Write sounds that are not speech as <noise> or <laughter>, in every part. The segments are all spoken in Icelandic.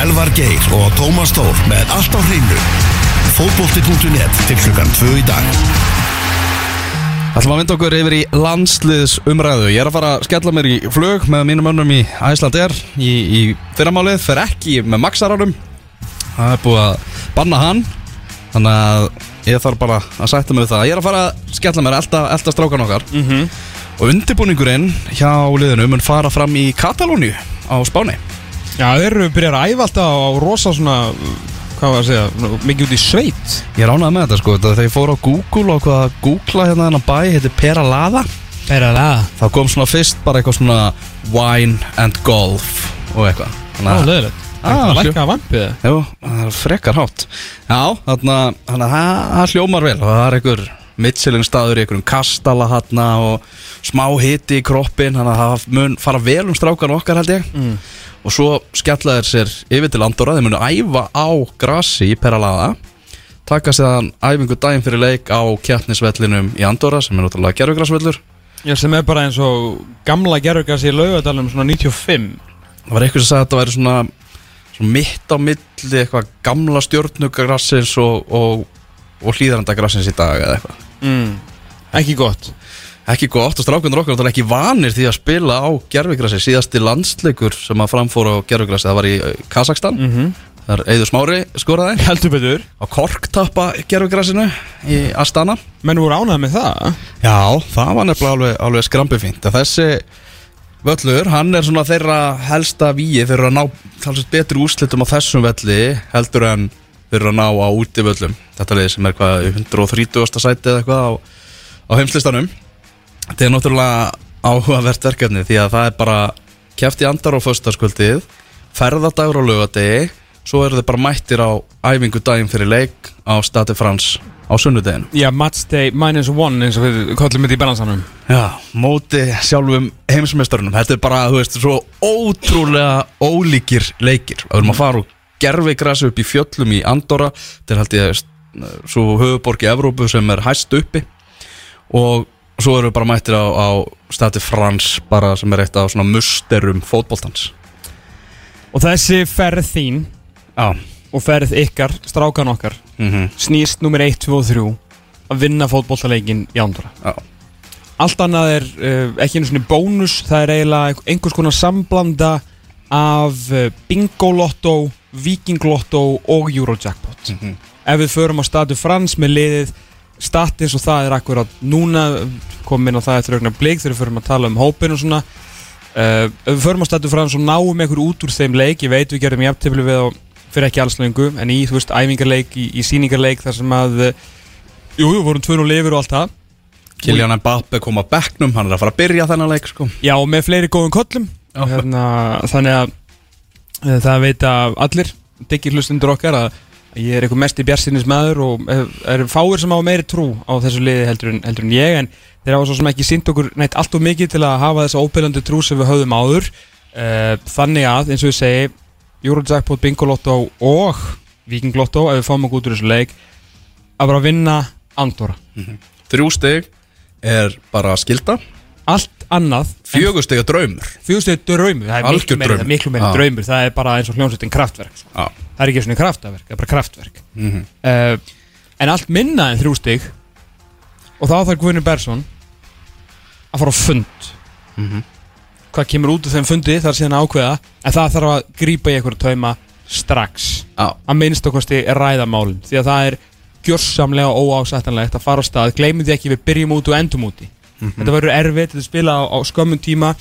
Elvar Geir og Tómas Tór með allt á hreinu. Fótbolti.net til klukkan 2 í dag. Ætlum að vinda okkur yfir í landsliðsumræðu. Ég er að fara að skella mér í flug með mínum önnum í Æsland Air í, í fyrramálið, fer ekki með Maxaranum. Það er búið að banna hann. Þannig að ég þarf bara að sætta mig við það. Ég er að fara að skella mér elda, elda strákan okkar. -hmm. Og undirbúningurinn hjá liðinu mun fara fram í Katalóni á Spáni Já, þeir eru byrjar að æfa alltaf á rosa svona, hvað var að segja, mikið út í sveit. Ég er ánægð með þetta sko Þegar ég fór á Google og hvað að googla hérna þennan bæ Heitir Peralada það. þá kom svona fyrst bara eitthvað svona wine and golf og eitthvað Ó, þannig að leðilegt. Ah, Það hljó- lækka að vampið það. jú, það er frekar hátt já, þannig að það það hljómar vel og það er einhver Michelin staður í einhverjum kastala hann og smá hiti í kroppin þannig að það mun fara vel um strákan okkar held ég Mm. Og svo skella þeir sér yfir til Andorra þeir munu æfa á grassi í Peralada taka séðan æfingu daginn fyrir leik á kjarnisvellinum í Andorra sem er náttúrulega gerfugrasvellur Já, sem er bara eins og gamla gerurgas í laugadalum svona 95. Það var eitthvað sem sagði að þetta væri svona, svona mitt á milli eitthvað gamla stjórnugrassins og, og, og hlýðarandagrassins í dag eða eitthvað. Mm. Ekki gott. Ekki gott og strákundur okkar er ekki vanir því að spila á gerfigrassi. Síðasti landsleikur sem að framfóra á gerfigrassi það var í uh, Kazakstan. Mm -hmm. Það er Eður Smári skoraði Heldur betur. á korktappa gerfigrassinu í Astana. Menn voru ánægð með það. Já, það var nefnilega alveg, alveg skrampifínt. En Þessi völlur, hann er svona þeirra helsta víi fyrir að ná betri úrslitum á þessum velli heldur en fyrir að ná á útivöllum. Þetta er sem er hvað í 130. sæti eða eitthvað á, á heimslistanum. Þetta er náttúrulega áhugavert verkefni því að það er bara keft í andar á föstaskvöldið, ferðadagur á laugadegi, svo eru þið bara mættir á æfingu daginn fyrir leik á Stati Frans á sunnudeginu. Já, matchday minus one eins og við kollum þetta í balansanum. Já, móti sjálfum heimsmeistarunum Þetta er bara, þú veist, svo ótrúlega ólíkir leikir Við erum að fara úr gerfigrassi upp í fjöllum í Andorra Þetta er held ég svo höfuborg í Evrópu sem er hæst uppi Og svo erum við bara mættir á, á stati Frans bara sem er eitt af svona musterum fótboltans Og þessi ferð þín Já og ferð ykkar, strákan okkar, mm snýst nummer 1, 2 og 3 að vinna fótbolltaleikin í Andorra. Já, Allt annað er uh, ekki einu svona bónus, það er eiginlega einhvers konar samblanda af uh, bingolotto, vikinglotto og eurojackpot. Mhm. Ef við förum á statu frans með liðið stat eins og það er akkurat núna komum inn á það eftir augnar blik þegar við förum að tala um hópin og svona. Uh, við förum á statu frans og náum einhver út úr þeim leik, ég veit við gerum jafntefli við á fyrir ekki alls lengu, en í, þú veist, æfingarleik í, í síningarleik þar sem að uh, jú, jú, vorum tvönu lifur og allt það. Kilian Mbappe kom á bekknum, hann er að fara að byrja þennan leik sko. Já, og með fleiri góðum kollum. Hérna, Þannig að e, það veit að allir diggir hlustundur okkar að ég er eitthvað mest í bjarsinnis maður og e, er fáir sem á meiri trú á þessu liði heldur en, heldur en ég en þeir hafa svo sem ekki sínt okkur neitt allt og mikið til að hafa þessa óbyrjandi trú sem við höfðum áður. E, Þannig að, eins og ég segi Eurojackpot, Bingolotto og Vikinglotto, ef við fáum okkur út úr þessu leik að bara vinna Andorra. Þrjú stig er bara skilda Allt annað er draumur. Fjóðstegið draumur, það er miklu meira, miklu meira draumur Það er bara eins og hljómsveitin kraftverk sko. Það er ekki svona kraftaverk, það er bara kraftverk. Mm uh, En allt minna en þrjú stig Og þá þarf Guðni Bersson Að fara á fund. Mhm. Hvað kemur út úr þeim fundi þar síðan ákveða En það þarf að grípa í einhverju tauma strax. Já. Að minnst okkosti ræða málin Því að það er gjörsamlega óásættanlegt að fara á stað. Gleymið því ekki við byrjum út og endum úti Þetta verður erfitt, þetta spila á, á skömmun tíma.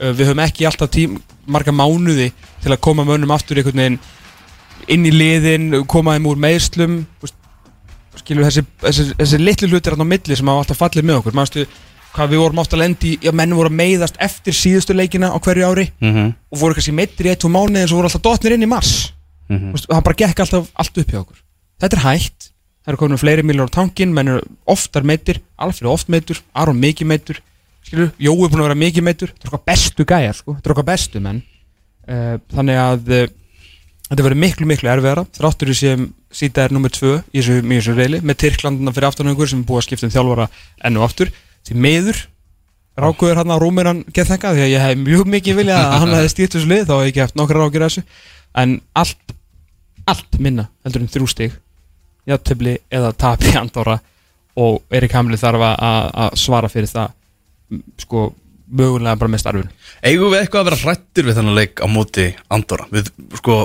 Uh, Við höfum ekki alltaf tím, marga mánuði til að koma mönnum aftur einhvern veginn inn í liðin, koma þeim úr meðslum skilur þessi, þessi, þessi litlu hlutir á milli sem hafa alltaf fallið með okkur. Manstu hvað við vorum ofta að lendi já, menn voru að meiðast eftir síðustu leikina á hverju ári mm -hmm. og voru kannski meittir í eitt og mánuði en svo voru alltaf dotnir inn í mars. Þú veist, það bara gekk alltaf allt upp hjá okkur. Þetta er hægt, það eru komin fleiri miljónar á tankin, menn eru oftar meittir Alfred oft meittur, Aron mikið meittur skilur, Jói er búin að vera mikið meittur þetta er okkar bestu gæjar, sko, þetta er okkar bestu menn. Uh, þannig að uh, þetta verður miklu miklu erfiðara þráttur í sem síta er nummer tvö í þessu, í þessu reyli, með Tyrklandina fyrir aftanöngur sem er búið að skipta um þjálfara enn og aftur. Því meður Rákuður hann á rúmir hann gett þekka því að ég hef mjög mikið viljað að hann hefði stýrt þessu lið þá hef ég ekki haft nokkra rákir þessu. En allt allt minna heldur en þrjú stig játtöfli eða tap í Andorra og Erik Hamli þarf að- svara fyrir það sko mögulega bara með starfun Eigum við eitthvað að vera hrættir við þennan leik á móti Andorra? Við, sko,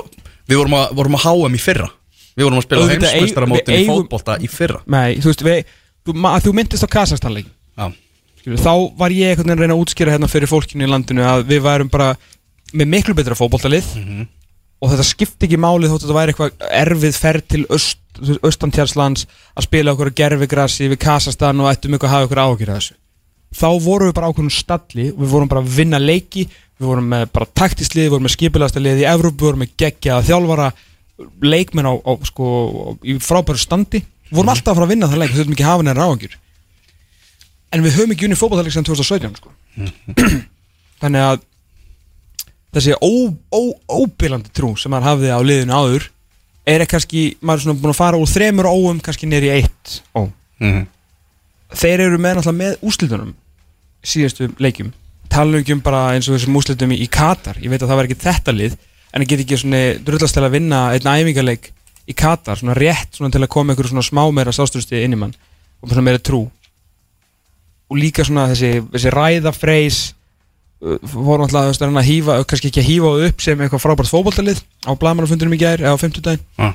við vorum, að, vorum að HM í fyrra. Við vorum að spila mótin við í fótbolta í fyrra. Nei, þú veist, við, þú, ma, þú myndist á Kazakstan-leikin Já, Skilur, þá var ég einhvern veginn að reyna að útskýra hérna fyrir fólkinu í landinu að við værum bara með miklu betra fótboltalið og þetta skipti ekki máli þótt að þetta væri eitthvað erfið ferð til öst, austantjálslands að spila okkur gerfigrassi við Kasastan og ættum ykkur að hafa ykkur áhyggjur af þessu. Þá vorum við bara ákveðnum stalli og við vorum bara að vinna leiki við vorum með bara taktislið, við vorum með skipilasta lið í Evrópu, við vorum með geggjaða þjálfara leikmenn á, á sko, í frábæru standi. Við vorum alltaf að fara að vinna það leik, við þurfum ekki að hafa neina áhyggjur. En við höfum ekki unni fótballtælik sem 2017 sko. þannig að þessi óbílandi trú sem maður hafði á liðinu áður er kannski, maður er svona búin að fara úr þremur óum kannski neyri eitt ó. Mhm. þeir eru með náttúrulega með úslitunum síðastu leikjum tala ekki um bara eins og þessum úslitum í, í Katar ég veit að það var ekki þetta lið en það get ekki svona drullast til að vinna einn æfingarleik í Katar, svona rétt svona til að koma einhverju svona smá meira sástusti inn í mann og svona meira trú og líka svona þessi, þessi ræðafreys voru alltaf að reyna að hýfa kannski ekki að hýfa það upp sem eitthvað frábært fótboltalið á blamanafundunum í gær eða á 50 daginn Já.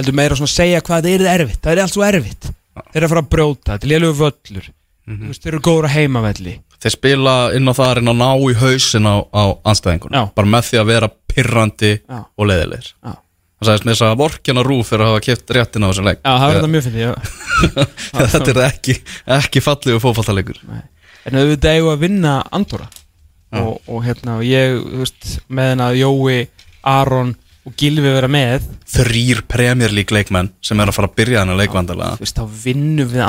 heldur meira svona að segja hvað það er erfitt. Það er allt svo erfitt. Þeir eru að fara að brjóta, þetta er lélugu völlur. Mm veist, þeir eru góður að heimavelli. Þeir spila inn á það að reyna að ná í hausin á, á anstæðingunum. Bara með því að vera pirrandi Já. og leiðilegir. Já. Það sagðist með þess að vorkjana rúf fyrir að hafa kipt réttin á þessum leik. Þetta <laughs> er ekki, ekki fallegu fótballtalegur En auðvitað eigum að vinna Andorra og, og hérna, ég, þú veist, með henn að Jói, Aron og Gilvi vera með. Þrýr League leikmenn sem er að fara að byrja þennan leikvandalega þú veist, þá vinnum við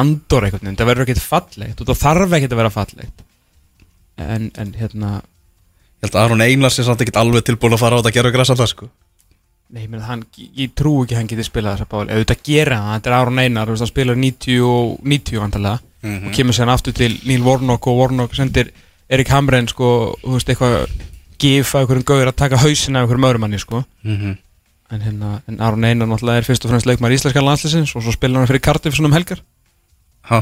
einhvern veginn, það verður ekkert fallegt og það þarf ekkert að vera fallegt. En, en hérna Ég held að Aron Einars er samt ekkert alveg tilbúin að fara á þetta að gera græs alltaf sko. Nei, meina, hann, ég trú ekki að hann geti spilað þessa báli auðvitað gera það, þetta er Aron Einar hann spilar 90 og 90 vantarlega Mhm. og kemur sér aftur til Neil Warnock og Warnock sendir Erik Hamren sko, þú veist, eitthvað gifa einhverjum gauður að taka hausina af einhverjum öðrum manni sko. mm en, hérna, en Aron Einar náttúrulega er fyrst og fremst leikmar íslenska landslisins og svo spilar hann fyrir Cardiff svona um helgar. Ha,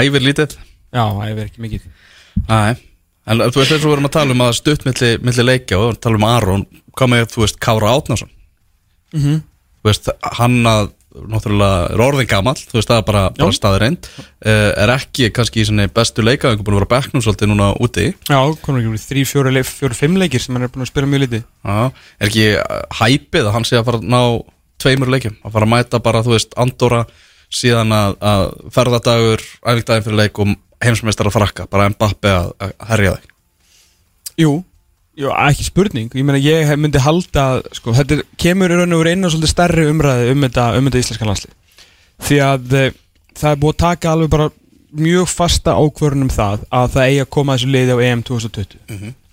æfir lítið. Já, er ekki mikið. Æ, en þú veist eins og við erum að tala um að stutt milli, milli leikja og tala um Aron hvað með, þú veist, Kára Átnason mm -hmm. þú veist, hann að náttúrulega er orðin gamall, þú veist, það er bara, bara Já. staðreind uh, er ekki kannski í bestu leika, er búin að vera bekknum svolítið núna úti? Já, konur ekki verið þrý, fjóri, fjóri, fimm leikir sem hann er búin að spila mjög lítið. Já, er ekki uh, hæpið að hann sé að fara að ná tveimur leikjum, að fara að mæta bara, þú veist, Andorra síðan að, að ferðardagur, æfingdaginn fyrir leik og heimsmeistar að frakka, bara Mbappe að, að herja þig? Jú, jú, ekki spurning. Ég meina, ég myndi halda að, sko, Þetta er- kemur í raun og verið á svolítið stærri umræði um þetta, um þetta íslenska landslið. Því að e, það er búið að taka alveg bara mjög fasta ákvörðun um það að það eigi að koma þessu liði á EM 2020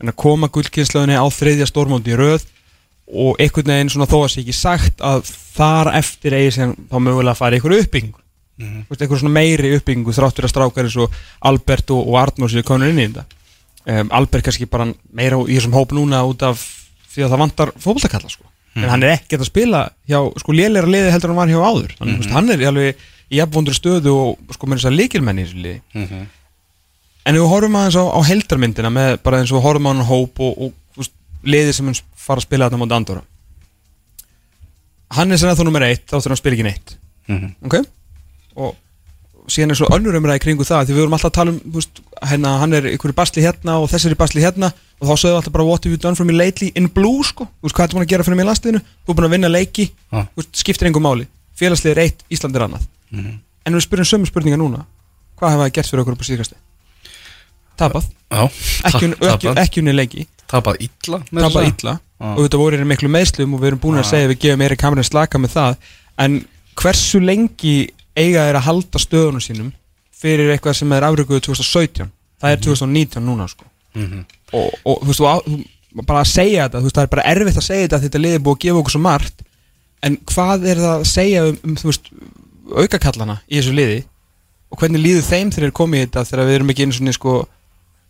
en að koma gullkynnslöðinni á þriðja stórmóndi í röð og einhvern veginn svona þó að sé ekki sagt að þar eftir eigi sem þá mögulega að fara einhverju uppbyggingu. Mm -hmm. einhverju svona meiri uppbyggingu þráttur að strákar eins og Albert og, og Arnór séu konur inn í þetta um, Albert kannski bara meira í þessum hóp núna út af því að það vantar fótboltakalla sko. en hann er ekkert að spila hjá sko lélæra liði heldur en hann var hjá áður. Þannig mm hann er alveg í jafnvondur stöðu og sko með þess að líkilmenni í þessu liði. En ef við horfum aðeins á, á heldarmyndina með bara eins og við horfum á hann hóp og, og veist, liðið sem mun fara að spila þarna móti Andorra. Hann er sem að þú nummer eitt þá þurfum að spila ekki neitt. Mhm. Ok? Og síðan er svo önnur umræði kringu það því við vorum alltaf að tala um veist, hérna, hann er ykkur basli hérna og þessi er basli hérna og þá sögum við alltaf bara what have you done for me lately in blue sko? Þú veist hvað ertu búin að gera fyrir mig í landsliðinu? Þú er búin að vinna leiki þú veist, skiptir engum máli. Félagslið er eitt, Ísland er annað. En við spyrjum sömu spurninga núna. Hvað hefa það gert fyrir okkur upp á síðkasti tapað. Já, ekki, ekki, ekki unni leiki. Tapað illa tapað illa. Já. og þetta voru miklu meðslum og við erum búin en eiga þeir að halda stöðunum sínum fyrir eitthvað sem er afrökuðu 2017 það er 2019 núna sko. Mhm. og, og þú veist, á- þú bara að segja þetta, veist, það er bara erfitt að segja þetta þetta liði búið að gefa okkur svo margt. En hvað er það að segja um, um veist, aukakallana í þessu liði? Og hvernig líður þeim þegar þeir komið í þetta þegar við erum ekki einu svona sko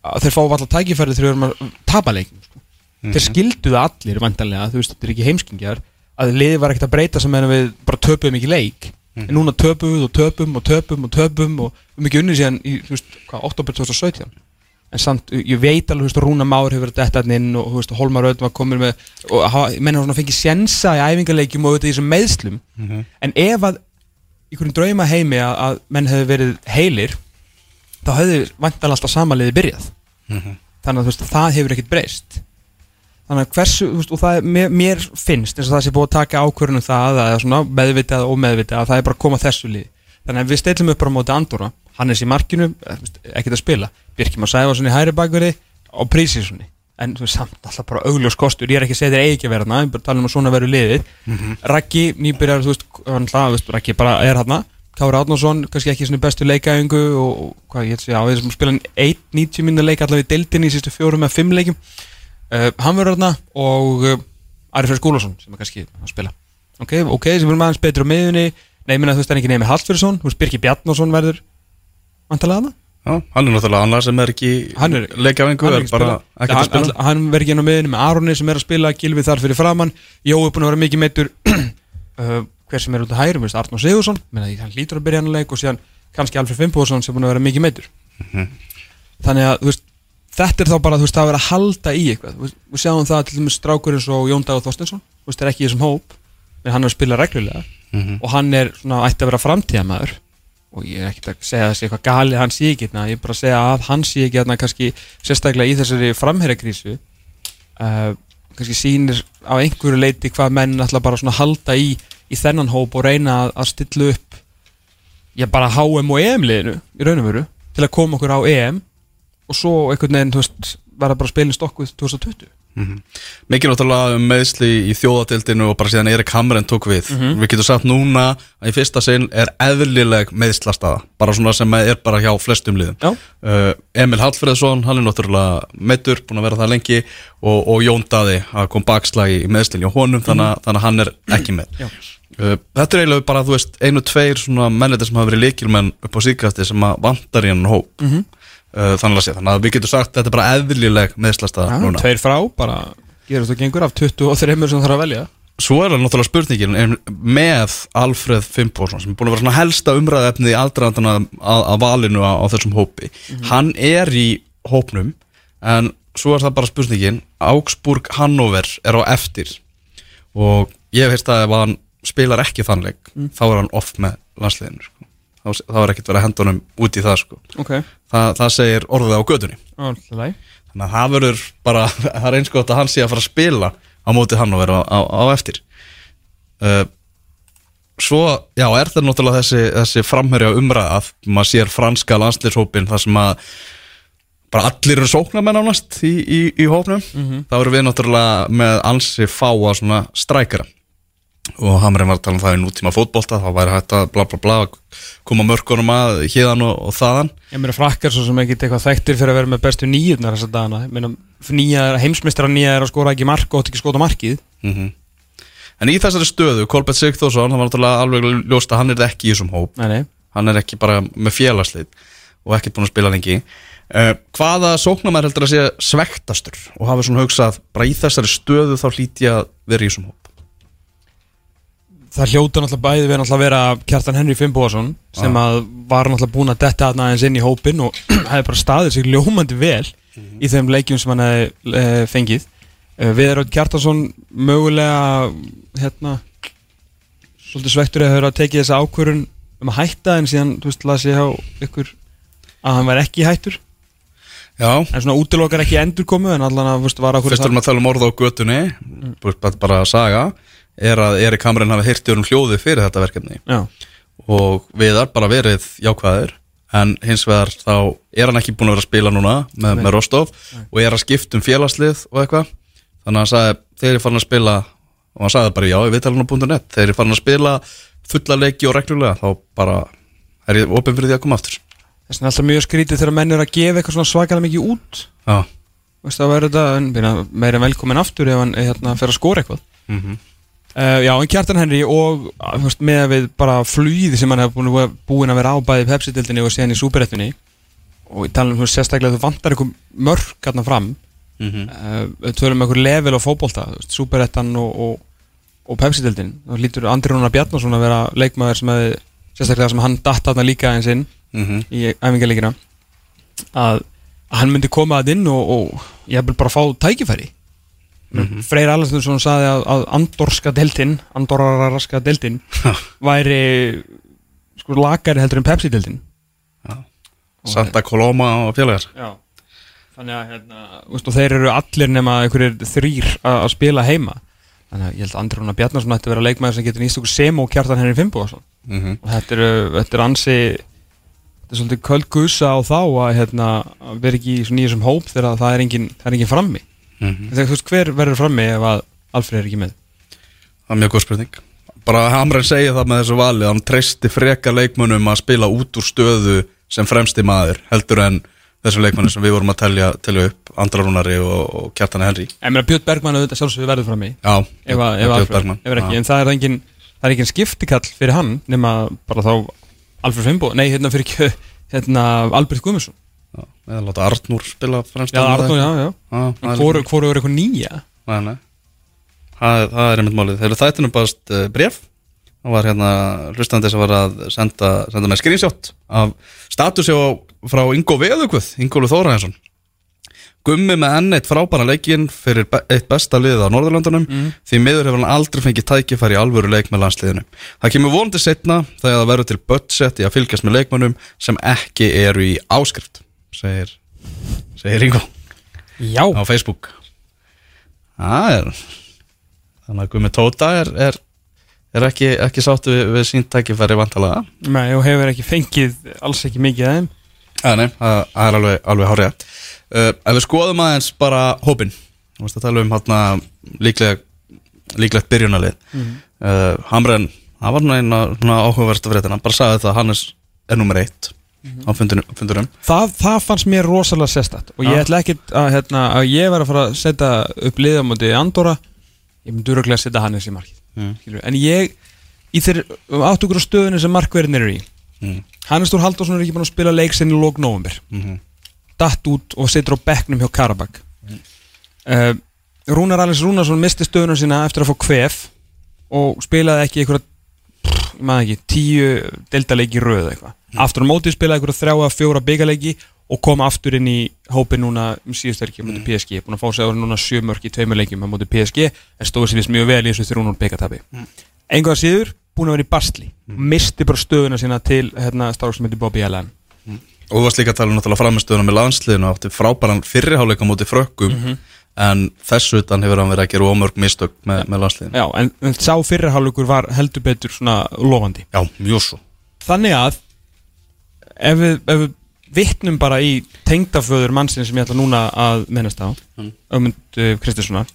að þeir fá alltaf tækifæri þegar við erum að tapa leikin sko. þeir skildu það allir vantanlega, þú veist, þetta er ekki heimskingjar að liðið var ekkert að breyta sem meðan við bara töpuðum ekki leik en núna töpuðum við og töpum og töpum og töpum og við erum ekki unnið síðan í, þú veist, hvað, oktober 2017 en samt, ég veit alveg, þú veist, Rúna Már hefur verið hann inn og, þú veist, Holmar Öðn var komin með og hafa- menn hafa svona fengið sjensa í æfingarleikjum og auðvitað í þessum meðslum en ef að í einhverjum drauma heimi að, að menn hefur verið heilir þá hefði vantanlega alltaf samaliði byrjað. Þannig að þú veist, það hefur ekkert breyst þannig að hversu, þú veist, og það er, mér, mér finnst eins og það sé búið að taka ákvörðunum það að svona meðvitað og meðvitað að það er bara að koma þessu lið þannig að við steilum upp bara á móti Andorra. Hannes í markinu, eh, þú veist, ekkert að spila. Birkjum að Sæfarsson í hæri bakverði og Prísíssoni en þú veist, samt alltaf bara augljós kostur, ég er ekki að segja þeir eigi ekki að vera þarna, ég er bara að tala um að svona veru liðið. Nýbyrjar, þú veist, hann hlað, þú veist, Raggi bara er þarna. Kári Átnarsson, kannski ekki svona bestu leikaðingu og, og hvað ég heit segja, á þessum spila 1-90 minna leik allavega í deildinni í sístu fjórum eða fimm leikum hann verður þarna og uh, Ari Freyr Skúlason sem er kannski að spila. Ok, ok, sem verður maður betur á miðunni nei, meina þú veist, það er ekki nefnir Hallsfjörðsson þú veist, Birki Bjarnason verður vantalega Já, hann er náttúrulega annar sem er ekki Hann er- bara að ekki að spila. hann, verður ekki inn á miðunni með Aroni sem er að spila Gilvi þar fyrir framann Jói er búin að vera mikið meittur uh, <clears throat> hver sem er út af hærum, Arnó Sigursson meina, hann lítur að byrja hann leik og síðan kannski Alfred Fimboðsson sem er búin að vera mikið meittur þannig að þú veist, þetta er þá bara þú veist, það að vera að halda í eitthvað. Við sjáum það til dæmis strákur eins og Jón Dagur Þorstensson þú veist, er ekki í þessum hóp en hann er að spila reglulega. Og hann er svona ætti að vera framtíðamæður og ég er ekkert að segja sé eitthvað galið hann sé ekki hérna, ég er bara að segja að hann sé ekki hérna kannski sérstaklega í þessari framherrakrísu uh, kannski sýnir á einhverju leiti hvað menn ætla bara svona að halda í í þennan hóp og reyna að, að stilla upp já bara HM og EM liðinu í raun og veru til að koma okkur á EM og svo einhvern veginn, þú veist, verða bara spilin stokkuð 2020 Mikið náttúrulega um meðsli í þjóðadeildinu og bara síðan Erik Hamren tók við. Við getum sagt núna að í fyrsta sinn er eðlileg meðslastaða bara svona sem er bara hjá flestum liðum. Uh, Emil Hallfreðsson, hann er náttúrulega meittur, búin að vera það lengi og, og Jón Daði, að kom bakslagi í meðslinn hjá honum, þannig, að- þannig að hann er ekki með. Uh, Þetta er eiginlega bara, þú veist, einu, tveir svona mennir sem hafa verið líkilmenn upp á síkasti sem að vantar í hann hóp. Mhm. Uh, þannig, að sé, þannig að við getum sagt að þetta er bara eðlileg meðslastaða núna. Tveir frá, bara gerur þú gengur af 23 sem þarf að velja. Svo er það náttúrulega spurningin með Alfreð Fimboðsson sem er búin að vera svona helsta umræðefnið í aldraðandana að, að valinu á, á þessum hópi. Hann er í hópnum en svo er það bara spurningin Augsburg Hannover er á eftir. Og ég hef heist að ef hann spilar ekki þannleik þá er hann off með landsliðinu sko. þá, þá er ekkert verið að henda honum út í það sko. ok, Þa, það segir orðið á gödunni Þannig að það verður bara, <laughs> það er eins gott að hann sé að fara að spila á móti hann og vera á, á, á eftir. Uh, Svo, já, er það náttúrulega þessi, þessi framherja umræða að maður sér franska landslýrshópin þar sem að bara allir eru sóknarmenn ánast í, í, í hópnum. Þá erum við náttúrulega með ansi fáa svona strækara og Hamrin var að tala um það í nútíma fótbolta þá væri hægt að bla bla bla koma mörkunum að hérðan og, og þaðan. Ég meina frakkar svo sem ekki eitthvað þekktir fyrir að vera með bestu nýjurnar þessa dagana. Ég meina nýja, er að skora ekki mark og ekki skota markið. Mm En í þessari stöðu, Kolbett Sigþórsson það var náttúrulega alveg ljóst að hann er ekki í þessum hóp. Nei, nei. Hann er ekki bara með félagslið og ekki búin að spila lengi. Uh, hvaða sóknarmær heldur að sé svektastur og hafa svona hugsað bara í þessari stöðu þá hlýt ég að vera í þessum hóp Það hljóta náttúrulega bæði við náttúrulega að vera Kjartan Henry Fimboðsson sem að var náttúrulega búin að detta aðna aðeins inn í hópin og <clears throat> hefði bara staðið sig ljómandi vel í þeim leikjum sem hann hefði uh, fengið. Uh, Viðar Raut Kjartansson mögulega hérna svolítið svektur að höfðu að tekið þessa ákvörun um að hætta en síðan, þú veist, las ég á ykkur að hann væri ekki hættur. Já, en svona útilokar ekki endurkomu en allan að, þú veist, var ákvörun fyrst erum að tala um orða á götunni bara, bara að saga er að Erik Hamren hafi hirtið um hljóði fyrir þetta verkefni. Já, og viðar bara verið jákvæðir en hins vegar þá er hann ekki búin að vera að spila núna með, Nei. með Rostov og er að skipta um félagslið og eitthvað. Þannig að hann sagði, þegar ég fann að spila og hann sagði bara já, ég veit alveg á .net. Þegar ég fann að spila fulla leiki og reglulega þá bara er ég opinn fyrir því að koma aftur. Þess vegna er alltaf mjög skrítið þegar menn er að gefa eitthvað svakalega mikið út. Já, Veist það væri þetta, meira velkomin aftur ef hann hérna, fer að skora eitthvað. Mm uh, Já, en Kjartan Henry og veist, með við bara flýði sem hann hefur búin, búin að vera á bæði í Pepsi-dildinni og síðan í Súperettunni og ég tala um veist, sérstaklega að þú vantar eitthvað mörk hérna fram Mhm. uh, við tölum um einhver level á veist, Superettan og, og, og Pepsi-dildin þá lítur Andri Rúnar Bjarnason að vera leikmaður sem hefði, sérstaklega sem hann datt þarna líka eins inn Mhm. í æfingarleikina að, að hann myndi koma að inn og, og ég vil bara fá tækifæri Mhm. Freyr Allarsson sagði að, að andorska deltinn andorraraska deltinn væri sko lagari heldur en Pepsi-deltinn Santa Coloma og félagar. Já. Þannig að hérna, veist, þeir eru allir nema þrýr að spila heima. Þannig að ég held að Andri Rúnar Bjarnarsson ætti að vera leikmaður sem getur nýst okkur sem og kjartan henni fimbo og, Mhm. og þetta er, þetta er ansi þetta er svolítið köld gusa á þá að, hérna, að vera ekki í þessum hóp þegar það er engin, það er engin frammi Mhm. Þegar þú veist hver verður frammi ef að Alfred er ekki með? Það er mjög góð spurning. Bara Hamren segja það með þessu vali Hann treysti freka leikmönnum að spila út úr stöðu sem fremsti maður heldur en þessum leikmönnum sem við vorum að telja, telja upp Andra Rúnari og, og Kjartan Henry. En mér að Björn Bergmann auðvitað sjálfsögur verður frammi. Já, ef, að, ef, Björn Alfred, Bergmann. ef en það er engin það er engin skiptikall fyrir hann nema bara þá Alfred Fimbo, nei hérna fyrir hérna Albert Guðmundsson eða láta Arnúr spila fremst Já, Arnór, já, já. Já það er Hvoru líka- hvoru er eitthvað nýja? Nei, nei. Það, það er einmitt málið. Þegar þættinum baðast uh, bref Það var hérna hlustandi sem var að senda, senda með screenshot af statusi á, frá Ingo Veðugvöð Ingólu Þóraðinsson Gummi með enn eitt frábæra leikinn fyrir be eitt besta liðið á Norðurlandunum því miður hefur hann aldrei fengið tækifæri alvöru leik með landsliðinu. Það kemur vonandi setna þegar það verður til budget í að fylgjast með leikmönnum sem ekki eru í áskrift segir, segir Ingo Já. á Facebook. Er þannig að Gummi Tóta er, er, er ekki, ekki sáttu við, við sínt tækifæri vantalega Nei, og hefur ekki fengið alls ekki mikið af þeim. Já, nei, það er alveg, alveg hárið uh, Ef við skoðum aðeins bara hópin Þú veist að tala um hérna líklega, líklegt byrjunalið mm. uh, Hamren, það var eina áhugaversta fyrir þetta Hann bara sagði það að Hannes er nummer eitt á fundurum það, það fannst mér rosalega sérstætt og ég ætla ekkit að, hérna, að ég var að fara að setja upp liðamóti Andorra. Ég myndi öruglega að setja Hannes í markið Mm. en ég í þeir átt okkur á stöðunni sem markverðin eru í. Mm. Hannes Þór Halldórsson er ekki búin að spila leik sinni lók november Mm datt út og situr á bekknum hjá Karabak uh, Rúnar Alex Rúnarsson misti stöðunum sína eftir að fá kvef og spilaði ekki einhverja ég maður ekki, tíu deltaleiki í röð eitthvað aftur á móti spilaði einhverja þrjá að fjóra byggaleiki og kom aftur inn í hópi núna um síðustelki á móti PSG búin að fá sig á núna sjö mörk í tveimur leikjum á móti PSG en stóði sér vist mjög vel í þessu þrjúnum byggatabi mm. einhverja síður búin að vera í Bastli misti bara stöðuna sína til hérna, starf sem heitir Bobby Allen. Og þú varst líka að tala um náttúrulega framistöðuna með landsliðinu átti frábæran fyrriháleika múti frökkum en þessu utan hefur hann verið að gera ómörg mistök með, með landsliðinu. Já, en, en sá fyrirhálugur var heldur betur svona lofandi. Já, mjög svo. Þannig að ef við, ef við vittnum bara í tengdaföður mannsinn sem ég ætla núna að mennast á Mm. Ögmund Kristinssonar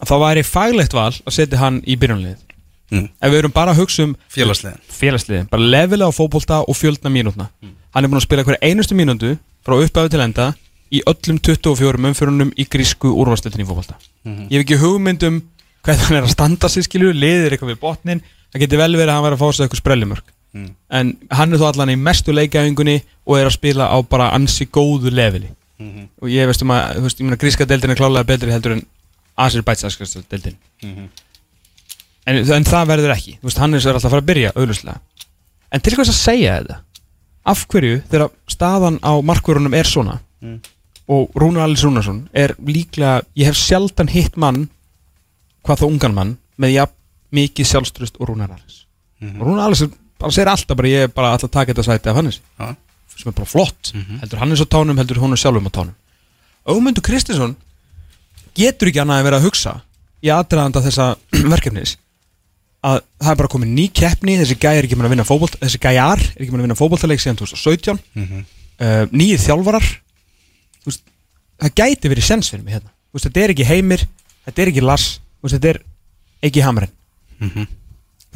þá væri faglegt val að setja hann í byrjunlið mm. ef við erum bara að hugsa um Félagsliðin. Bara lefilega á fótbolta og fjöldna mínútna. Hann er búin að spila hverja einustu mínútu frá uppæðu til enda í öllum 24 umfyrunum í grísku úrvarsleitin í fótbolta. Ég hef ekki hugmynd um hvað hann er að standa sér skilju, liðir eitthvað við botnin það getur vel verið að hann væri að fá sér eitthvað sprellimörk Mm. en hann er þó allan í mestu leikaðingunni og er að spila á bara ansi góðu leveli Mhm. og ég veist um að, veist, ég meina gríska deildin er klálega betri heldur en Azerbaidsjanska deildin Mhm. en, en það verður ekki, veist, Hannes er alltaf að fara að byrja auðvuslega, en til hvers að segja þetta af hverju þegar staðan á markvörunum er svona Mm. og Rúnar Alice Rúnarsson er líklega, ég hef sjaldan hitt mann hvað þá ungan mann með jafn mikið sjálfströst og Rúnar Alice Mhm. og Rúnar Alice bara segir alltaf bara ég er bara alltaf að taka þetta sæti af Hannes Já. sem er bara flott, Mhm. heldur Hannes á tánum heldur hún sjálfum á tánum Ögmundur Kristinsson getur ekki annað að vera að hugsa í aðdraðanda þessa <clears throat> verkefnis að það er bara komið ný keppni þessi gæjar er ekki búin að vinna fótbolt þessi gæjar er ekki búin að vinna fótboltaleik síðan 2017 Mhm. uh, nýjir þjálfarar veist, það gæti verið sens fyrir mig hérna veist, þetta er ekki heimir, þetta er ekki Lars Þú veist, þetta er ekki Hamren Mhm.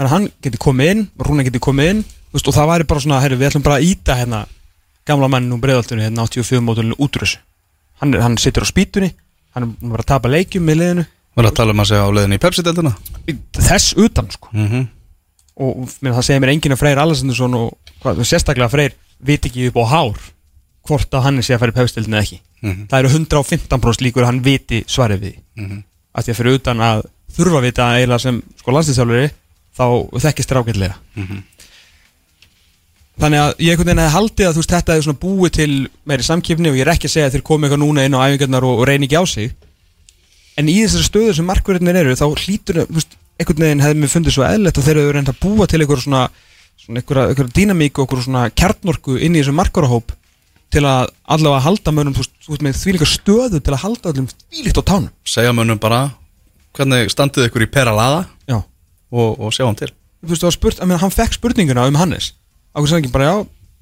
Þannig að hann geti komið inn Rúna geti komið inn veist, og það væri bara svona, herri, við ætlum bara að íta hérna gamla mannin úr breiðaltunni hérna 84 mótulinu út úr þessu hann, hann situr á spýtunni, hann er búinn að tapa leikjum með liðinu, Var að tala um að segja á leiðinni í Pepsi-deldina þess utan sko. Mhm. og minn, það segir mér enginn að Freyr Alessandursson og hvað, sérstaklega Freyr viti ekki upp á hár hvort að hann sé að fara í pefstildin eða ekki það eru 115% líkur að hann viti svarið við mm -hmm. að því að fyrir utan að þurfa að vita eiginlega sem sko landslýstjálfuri þá þekkist þér ágætlega þannig að ég einhvern veginn hefði haldið að þú veist þetta er svona búið til meiri samkipni og ég er ekki að segja að þeir komi eitthvað núna inn á æfingarnar og, og reyni ekki á sig. En í þessari stöðu sem markverðinir eru þá hlýtur þú veist, einhvern veginn hefði mér fundið svo eðlert að þeir eru reynd að búa til einhver svona, svona einhver, einhver dýnamík og einhver svona kjarnorku inn í þessum markverðahóp til að allavega halda veist, þú veist með og, og sjá hann til. Þú veist, spurt, að meina, hann fekk spurninguna um Hannes. Ákveð sagði ekki bara, já,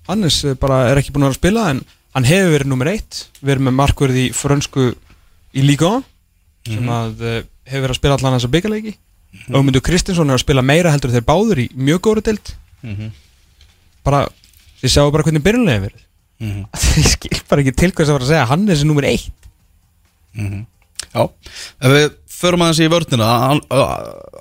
Hannes eh, bara er ekki búin að að spila en hann hefur verið nummer eitt, verið með markverð í frönsku í Liga sem að uh, hefur verið að spila allan þessa byggarleiki mm -hmm. Ögmundur Kristinsson er að spila meira heldur þeir báður í mjög góru dild bara, þið sjáu bara hvernig byrjunlega verið. Mm -hmm. ég skil bara ekki til hvers að vera að segja að Hannes er nummer eitt. Já, ef við förum aðeins í vörnina.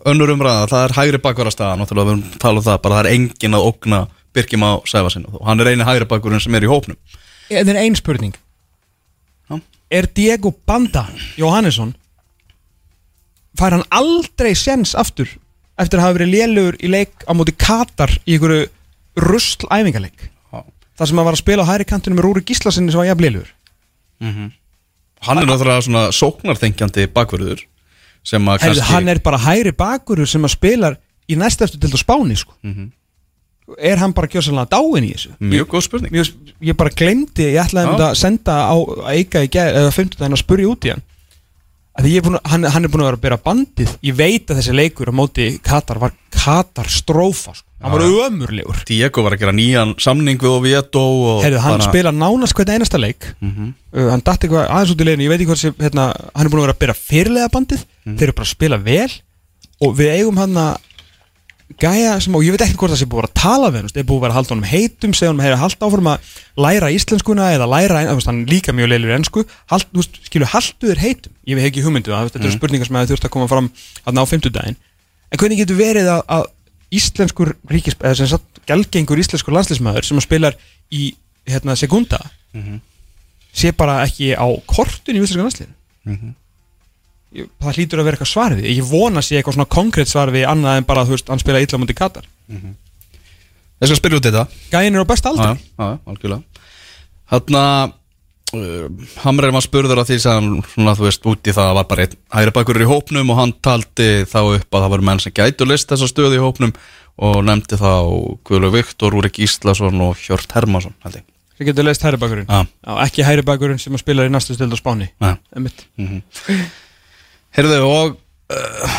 Önnur umræða, það er hægri bakvarastaða náttúrulega við erum að tala um það, bara það er engin að ógna Birkjum á Sæfarsinu og hann er eini hægri bakvarinn sem er í hópnum. Það er ein spurning. Já. Er Diego Banda Jóhannesson fær hann aldrei sens aftur eftir að hafa verið lélugur í leik á móti Katar í einhverju rusl æfingarleik Já. þar sem hann var að spila á hæri kantinu með Rúri Gíslasinni sem var jafn lélugur. Hann er náttúrulega svona sóknarþengjandi bakvörður sem að Herðu, kannski hann er bara hæri bakurur sem að spilar í næsta eftir til Spáni sko. er hann bara gjössalega dáin í þessu? Mjög góð spurning. Ég, ég bara glemdi, ég ætlaði um að senda á Eika í gær, eða 15 að spurja út í hann. Búin, hann, hann er búin að vera að bera bandið. Ég veit að þessi leikur á móti Katar var Katarstrófa sko. hann var ömurlegur. Diego var að gera nýjan samning við Oviedo og Heyrðu, hann bara- spila nánast hvern einasta leik. Mhm. uh, hann datt eitthvað aðeins út í leginu ég veit ekki hvað sem, hérna, hann er búin að vera að bera fyrirlega bandið Mhm. þeir eru bara að spila vel og við eigum hann að gæja sem, og ég veit ekki hvort það sé búið að að tala við það er búið að vera að halda honum heitum segja honum, heyra, halda áfram að læra íslenskuna eða læra, hann er líka mjög leilur ennsku, hald, veist, skilu, haldu þér heitum? Ég hef ekki hugmyndu það, þetta eru spurningar sem þurft að koma fram að ná fimmtudaginn. En hvernig getur verið að, að íslenskur ríkis, eða sem sagt gelgengur íslenskur landslýsmaður sem að spilar í hérna, sekunda sé bara ekki á kortun í íslensku landslýðin Ég- það hlýtur að vera eitthvað svar við því. ég vona að sé eitthvað svona konkrétt svar við annað en bara veist, hann spila illa mútið Katar. Ég skal spyrja út þetta. Gæin er á besta aldri. Þarna uh, Hamrer var spurður að því sem svona, þú veist, út í það var bara einn hægri bakur í hópnum og hann taldi þá upp að það var menn sem gætu list þessa stöðu í hópnum og nefndi þá Guðlu Viktor, Úrik Íslasson og Hjört Hermansson held ég. Sem getur leist hæri bakurinn ekki hæri bakurinn sem að spila í næstu stöld á Spáni. Já. Einmitt. Heyrðu og uh,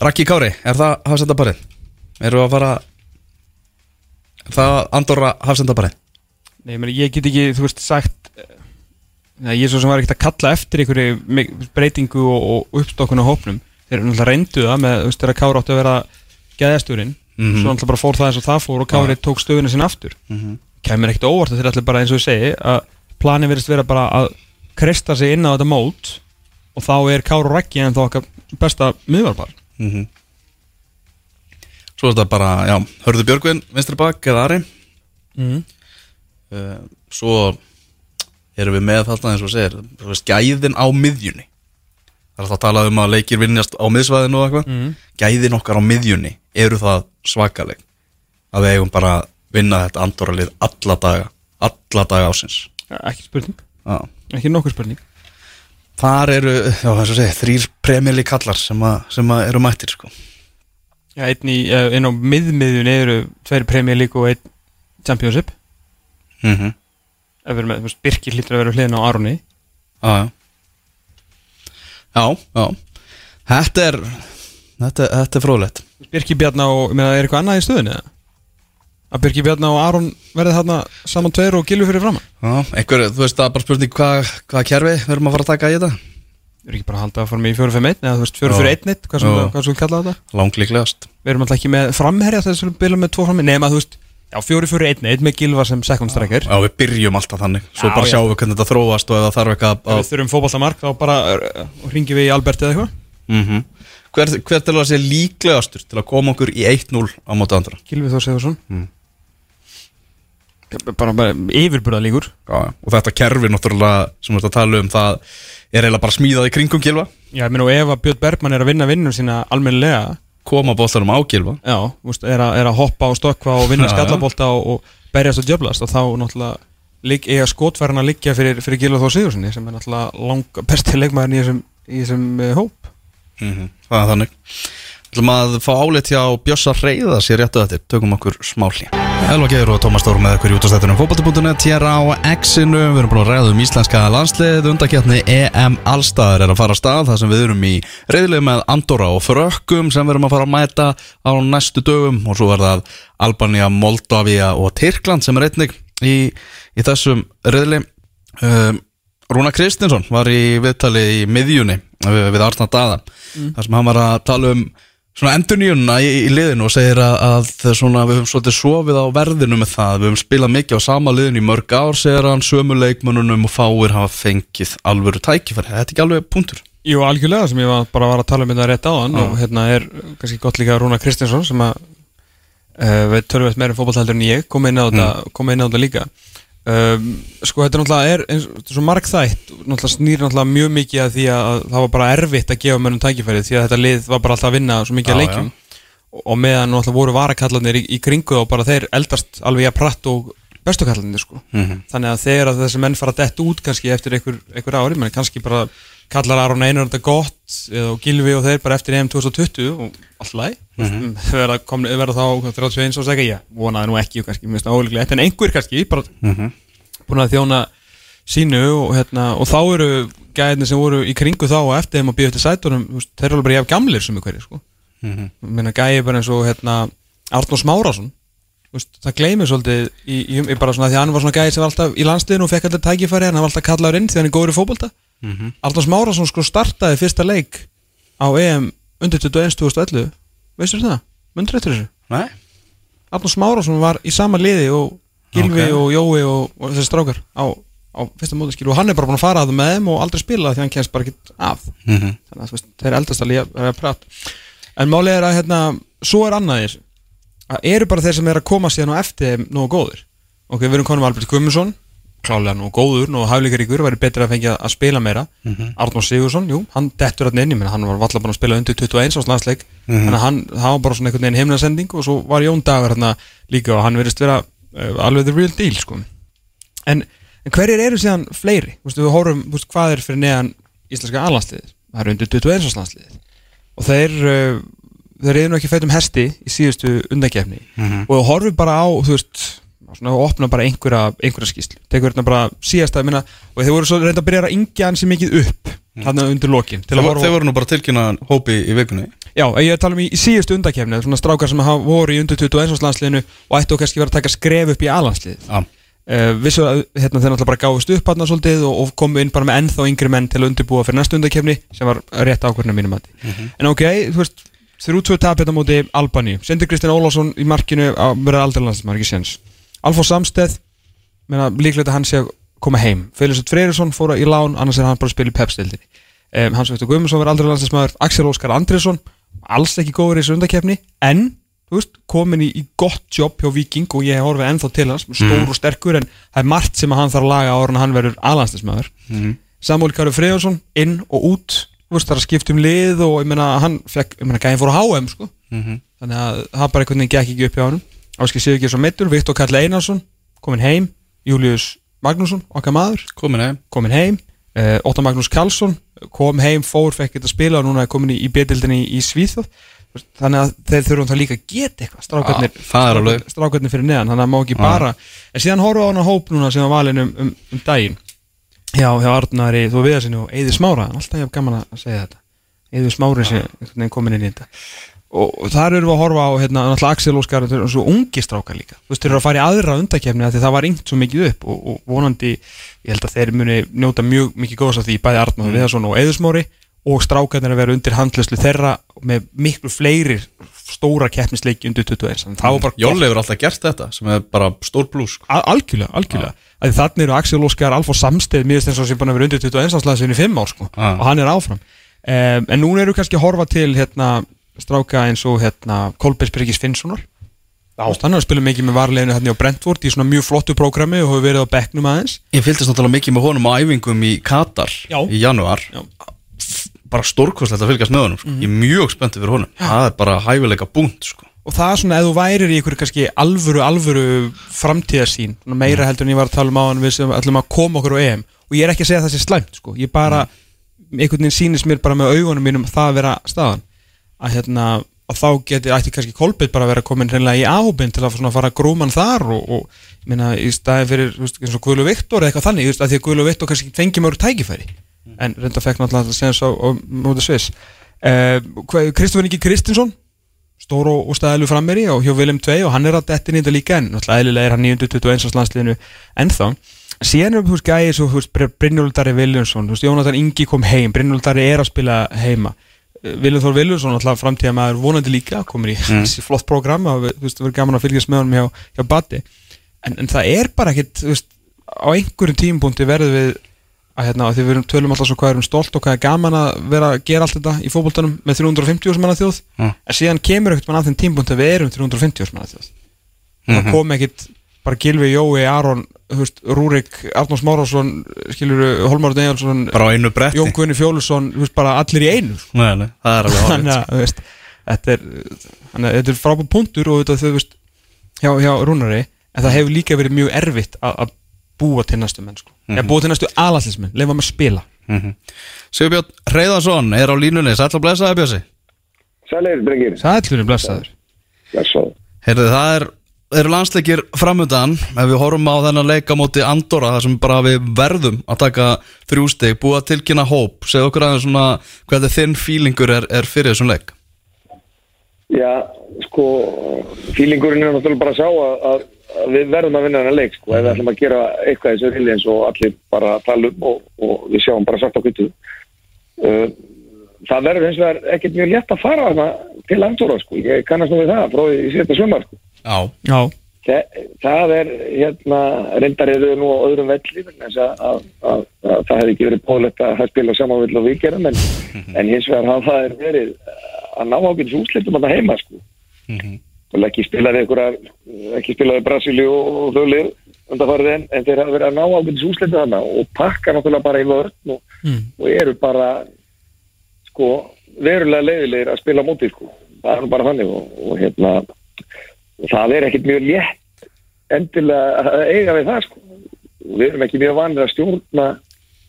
Raki Kári, er það hafsendabarið? Við að fara Er það Andorra hafsendabarið? Nei, meni, ég get ekki, þú veist, sagt eh, Nei, ég er svo sem var ekkert að kalla eftir einhverju breytingu og, og uppstokkun á hópnum þeir eru náttúrulega reyndu það með, þú veist, þegar Kári átti að vera geðastjúrin Mhm. svo náttúrulega bara fór það eins og það fór og Kári tók stöðuna sinna aftur Mhm. kemur ekkert óvart að þeir ætla bara eins og ég segi að planið verðist vera bara að kresta sig inn á þetta mót og þá er og Raggi en þá okkar besta miðvarpar. Mm Svo er þetta bara, já, Hörðu Björgvin, vinstri bak eða Ari. Mm. uh, Svo erum við með þarna eins og segir Gæðin á miðjunni. Það er alltaf að tala um að leikir vinnjast á miðsvæðinu og eitthvað. Mm. Gæðin okkar á miðjunni eru það svakaleg. Að við eigum bara að vinna þetta andorralið alla daga alla daga ásins ekki spurning, Já. ekki nokkur spurning Þar eru, þrýr premjali kallar sem, að, sem að eru mættir sko. Já, einn, í, einn á miðmiðjun eru tveir League og einn Championship mm -hmm. með, Birkir hlýtur að vera hliðin á Aroni Já, já Já, Þetta er Þetta, þetta er fróðlegt Birkir meina, er eitthvað annað í stöðunni eða? Að Birkir Bjarna og Aron verði þarna saman tveir og gilvi fyrir framann Já, einhver, þú veist, það er bara spurning hvað hva kerfi við erum að fara að taka í þetta. Við erum ekki bara að halda að fara með í 4-5-1 eða þú veist 4-4-1 hvað sem Já. við kalla þetta? Langlíklegast Við erum alltaf ekki með framherja þess að við byrjum með tvo framherja nema þú veist, já 4-4-1 einn með gilva sem second striker. Já, við byrjum alltaf þannig. Svo Já, bara já. sjáum við hvernig þetta þróast og ef það þarf eitthvað Ef að við þurfum fótballtamark þá bara ringjum við í Albert eða eitthvað. Mm hver, hver til að sé líklegastur til að koma okkur í 1-0 á móti andra? Gilvi Þór Sigursson bara, bara yfirburða líkur Já, og þetta kerfi náttúrulega sem við erum að tala um það er eiginlega bara smíðað í kringum Gilva Já, ég meina og ef að Björn Bergman er að vinna vinnum sína almennilega. Koma bóltanum á Gilva Já, úst, er, að, er að hoppa og stökkva og vinna skallabólta og, og berjast og djöblast og þá náttúrulega ligg, eiga skotfæran að liggja fyrir, fyrir Gilva Þór Sigurssoni sem er náttúrulega besti leikmaðurinn í þessum, í þessum uh, hóp. Mhm, Það er þannig Þú ætlum að fá álit hjá Bjössa Reyða sér réttu þetta, tökum okkur smáli Elva Geir og Tómas Stór með okkur í útastættunum fótbolti.net hér á X-inu. Við erum búin að ræða um íslenska landslið undakjarni EM Allstaðar er að fara af stað þar sem við erum í reyðlið með Andorra og Frökkum sem við erum að fara að mæta á næstu dögum. Og svo er það Albania, Moldavia og Tyrkland sem er einnig í, í þessum reyðli um, Rúna Kristinsson var í viðtali í miðjunni við, við Arna Daða þar sem hann var að tala um svona endurníunna í, í liðinu og segir að, að svona, við höfum svolítið sofið á verðinu með það, við höfum spilað mikið á sama liðinu í mörg ár, segir hann, sömu leikmönnunum og fáir hafa fengið alvöru tækifæri, þetta er ekki alveg punktur. Jú, algjörlega sem ég var bara var að tala um þetta rétt áðan og hérna er kannski gott líka Rúna Kristinsson sem að uh, við tölum meira um fótballhaldur en ég kom inn á þetta, kom inn á þetta líka um, sko þetta náttúrulega er er svo margþætt, náttúrulega snýr náttúrulega mjög mikið að því að það var bara erfitt að gefa mönnum tækifærið því að þetta lið var bara alltaf að vinna svo mikið að Já, leikjum. og, og meðan náttúrulega voru varakallarnir í, í kringu og bara þeir eldast alveg að pratt og bestukallarnir sko. Mhm. þannig að þegar þessi menn fara dett út kannski eftir einhver, einhver ári, menn kannski bara kallar Aron Einar þetta gott eða Gilvi og þeir bara eftir EM 2020 og allt læg, mm -hmm. verða, þá 31 og segja. Ég, vonaði nú ekki og kannski mjög óleiklegt, en einhver kannski bara Mhm. búin að þjóna sínu og, hérna, og þá eru gæðinni sem voru í kringu þá og eftir þeim að býja eftir sætunum, þeir eru alveg bara jafn gamlir sem ykkur, sko. Mhm. Minna, gæði bara eins og hérna, Arnór Smárásson það gleymir svolítið í, í, í bara svona því að hann var svona gæði sem var alltaf í landsliðinu og fekk alltaf tækifæri en hann var alltaf kallaður inn því hann er góður í fótbolta Mhm. Arnór Smárásson sko startaði fyrsta leik á EM undir 21 2011 veistu það? Mundur eftir þessu? Nei? Arnór Smárásson var í sama liði og Gilvi Ok. og Jói og, og þessi strákar á, á fyrsta mótaskil og hann er bara búin að fara að það með þeim og aldrei spila því hann kemst bara ekki af Mhm. þannig að veist, þeir eldast að, að prata en málið er að hérna, svo er annað í þessu að eru bara þeir sem er að koma síðan á eftir þeim nógu góður ok, við erum konum Albert Guðmundsson klálega nógu góður, nógu haflíkaríkur væri betur að fengja að spila meira. Mhm. Arnór Sigursson, jú, hann dettur hann inn hann var valla búin að spila undir 21 ás landsleik. Þannig að hann, var bara svona einhvern veginn heimnarsending og svo var Jón Dagur hérna líka og hann verðist vera uh, alveg the real deal sko. En, en hverjir eru síðan fleiri? Veist, við horfum, veist, hvað er fyrir neðan íslenska aðlandsliðið, það er undir 21 árs landsliðið. Og þeir uh, þeir eru nú ekki fætt um hesti í síðustu undakefni Mhm. og þú horfum bara á, þú veist svona, og opna bara einhverja, einhverja skýslu tekur hérna bara síðasta minna, og þeir voru svo reynda að byrja að ingja hann sem mikið upp hann undir lokin Þeir, að voru- voru nú bara tilkynna hópi í vikunni. Já, ég er að tala um í, í síðustu undakefni svona strákar sem hafa voru í undir 21 árs landsliðinu og ættu kannski vera að taka skref upp í aðlandsliðið Já, uh, vissu að hérna, þeir náttúrulega bara gáðust upp hann svolítið og, og komu inn bara með ennþá yngri menn til að undirbúa fyrir næstu undakefni sem var rétt ákvörðinu mínum mati. En ok, þú veist, þeir eru útvöðu tapið á móti Albani, Sindri Kristinn Ólásson í markinu á verið aldrei landsmaður, ekki séns Alfó Samsteð, að hann sé að koma heim Félagsveit Freyrisson fóra í lán, annars er hann bara að spila í pepstildinni um, Hans Veitur Guðmundsson verið aldrei landsmaður Axel Óskar Andriðsson, alls ekki góður í þessu undakefni, en veist, komin í, í gott jobb hjá Viking og ég hef horfið ennþá til hans, stór og sterkur en það er margt sem að hann þarf að laga ára en hann verður aðlandslismæður Mhm. Samúl Kari Freyjarsson inn og út veist, það er að skipta um lið og ég meina hann fekk, ég meina gæðin fór á HM sko. Mhm. þannig að það bara einhvern veginn gekk ekki upp hjá hann Áski Sigur Gjörsson Mittur, Viktor Karl Einarsson komin heim, Július Magnússon okkar maður, komin heim. Komin heim. Uh, Óttar Magnús Karlsson kom heim, fór, fekk þetta að spila og núna er komin í, í betildinni í, í Svíþjóð. Þannig að þeir þurfum það líka að geta eitthvað strákarnir, það er alveg- strákarnir fyrir neðan þannig að má ekki bara en síðan horfa á hana hóp núna sem var valin um, um, um daginn. Já, hjá Arnari, þú veða sinni og Eði Smára, alltaf ég hef gaman að segja þetta. Eði sé einhvern veginn komin inn í þetta og, og þar erum við að horfa á hérna, Axel Óskar, eru svo ungi strákar líka þú veist, þeir eru að fara í aðra undakefni af því það var yngt svo mikið upp og, og vonandi ég held að þeir muni njóta mjög mikið góðs af því bæði Arnar mm. Viðarsson og Eði Smári og strákarnir að vera undir handlæslu þeirra með miklu fleiri stóra keppnisleiki undir 21 þannig að það var bara gott Jóli hefur alltaf gert þetta sem er bara stór blús. Al algjörlega, algjörlega ja. þannig eru Axel Óskar Alfó Samsteð mér finnst eins og sem búin að vera undir 21 áslaðsinn í 5 ár sko, Já. og hann er áfram um, en núna eru kannski að horfa til hérna, stráka eins og hérna, Kolbjörns Bryggis Finnssonar. Hann er að spila mikið með varleginu hérna á Brentford í svona mjög flottu prógrami og hefur verið á bekknum aðeins. Ég fylgdist náttúrulega mikið með honum á æfingum í Katar Já. í janúar. Já. bara stórkostlegt að fylgjast með honum sko. ég er mjög spenntið fyrir honum. Það er bara hæfileika búnt sko. Og það er svona, ef þú værir í ykkur kannski alvöru, alvöru framtíðarsýn svona meira heldur en ég var að tala um á hann við sem ætlum að koma okkur á EM og ég er ekki að segja að það sé slæmt, sko, ég bara einhvern veginn sýnist mér bara með augunum mínum það að vera staðan að hérna, að þá geti, ætti kannski Kolbeitt bara að vera komin hreinlega í áhubin til að fara grúman þar og, og meina, í staði fyrir, veist, eins og Guðlu Viktor eða eitthvað þannig, að því að Guðlu Viktor kannski fengi mjög tækifæri, en reynda fekk náttúrulega að segja svo á móti Sviss. Uh, Kristofur Ingi Kristinsson stór og, og staðilu frammeri og hjá Willem 2 og hann er að detti nýta líka en náttúrulega eðlilega er hann 921 á landsliðinu ennþá. Síðan er þú veist gæði svo þú veist Brynjóldari Viljónsson Jónatan Ingi kom heim Brynjóldari er að spila heima Viljum Þór Viljónsson náttúrulega framtíða maður vonandi líka komur í <laughs> þessi flott program og þú veist það verður gaman að fylgjast með honum hjá, hjá Batti en, en það er bara ekkit þú veist á einhverjum tímpunkti verður við að hérna, því við erum tölum alltaf svo hvað erum stolt og hvað er gaman að vera að gera allt þetta í fótboltanum með 350 sem manna þjóð Mm. en síðan kemur ekkert mann að þeim tímpunkt að við erum 350 sem manna þjóð það Mhm. kom ekkert bara Gilvi, Jói, Aron þú veist, Rúrik, Arnórs Márásson skilur Holmar Neilsson bara á einu bretti Jón Guðni Fjólusson, þú veist, bara allir í einu sko. nei, nei, það er alveg hálfitt veist, þetta er er frábæð punktur og þetta, þú veist, hjá, hjá Rúnari en það hefur líka verið mjög erfitt að, að búa til næstu menn sko. mm búa til næstu alallismenn, leifa með að spila mm Sigurbjörn Reyðarsson er á línunni sæll að blessa það Bjössi Sælir, drengir. Sællurinn blessaður Blessaður. Heyrðu, það er, eru landsleikir framöndan ef við horfum á þennan leika móti Andorra þar sem bara við verðum að taka þrjústeg, búa tilkynna hóp segð okkur aðeins svona hvað þinn fílingur er, er fyrir þessum leik Já, sko, fílingurinn er náttúrulega bara að sjá að, að, við verðum að vinna þennan leik, sko, ef við ætlum að gera eitthvað í þessu rili eins og allir bara tala um og, og við sjáum bara sagt á kvittu. Uh, það verður hins vegar ekkert mjög létt að fara til Andorra, sko, ég kannast nú við það, frá því. Já, Já, Þa, það er, hérna, reyndar eru nú á öðrum velli, þess að, að, að, að það hefði ekki verið bóðlegt að spila samanvill og við gerum, en, en hins vegar hafa það er verið að ná ákveðins úslitum að það heima, sko. og ekki spilaði einhverjar ekki spilaði Brasilíu og þauðlið undanfarið en, en þeir hafa verið að ná ákveðins úslitum þarna og pakka náttúrulega bara í vörn og, Mm. og eru bara sko verulega leiðilegir að spila á móti sko. það er nú bara þannig og, og hérna og það er ekkit mjög létt endilega að eiga við það sko. Við erum ekki mjög vanir að stjórna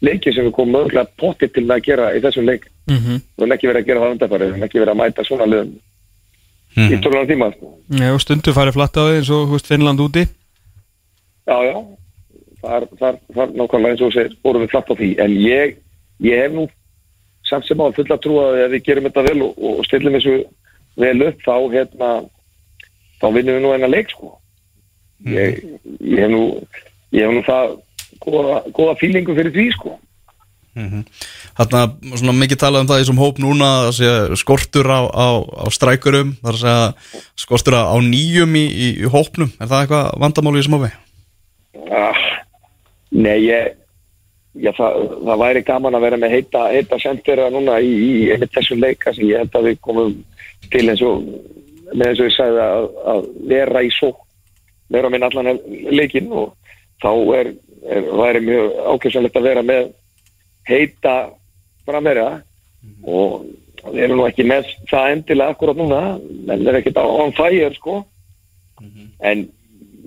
leiki sem við komum mögulega pottið til að gera í þessum leik mm -hmm. við erum ekki verið að gera það undanfarið við erum ekki verið að mæta svona liðum í tólunar tíma sko. Já, og stundu farið flatt á því eins og veist, Finnland úti Já, já, þar, þar, þar nákvæmlega eins og segir, vorum við flatt á því en ég, ég hef nú samt sem á fulla trú að við gerum þetta vel og, og stillum þessu vel upp þá hérna þá vinnum við nú enna leik sko. Ég, ég hef nú ég hef nú það góða, góða fílingu fyrir því sko. Þarna svona mikið talað um það í þessum hóp núna skortur á, á, á strækurum þar að segja skortur á nýjum í, í, í hópnum. Er það eitthvað vandamáli í hópi? ah, Nei, ég Já, það, það væri gaman að vera með heita, heita sendera núna í, í einmitt þessum leika sem ég held að við komum til eins og með eins og ég sagði að, að vera í svo vera með allan leikin og þá er, er væri mjög ákveðsanlegt að vera með heita framherja. Og við erum nú ekki með það endilega akkurat núna en það er ekkert on fire sko. En